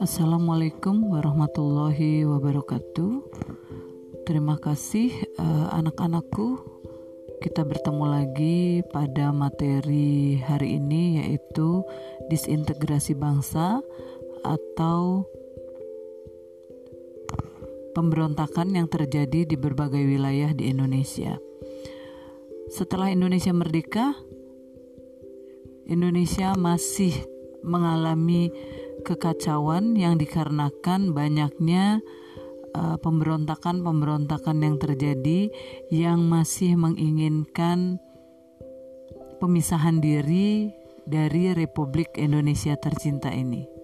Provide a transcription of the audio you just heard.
Assalamualaikum warahmatullahi wabarakatuh. Terima kasih uh, anak-anakku. Kita bertemu lagi pada materi hari ini yaitu disintegrasi bangsa atau pemberontakan yang terjadi di berbagai wilayah di Indonesia. Setelah Indonesia merdeka, Indonesia masih mengalami kekacauan yang dikarenakan banyaknya uh, pemberontakan-pemberontakan yang terjadi yang masih menginginkan pemisahan diri dari Republik Indonesia tercinta ini.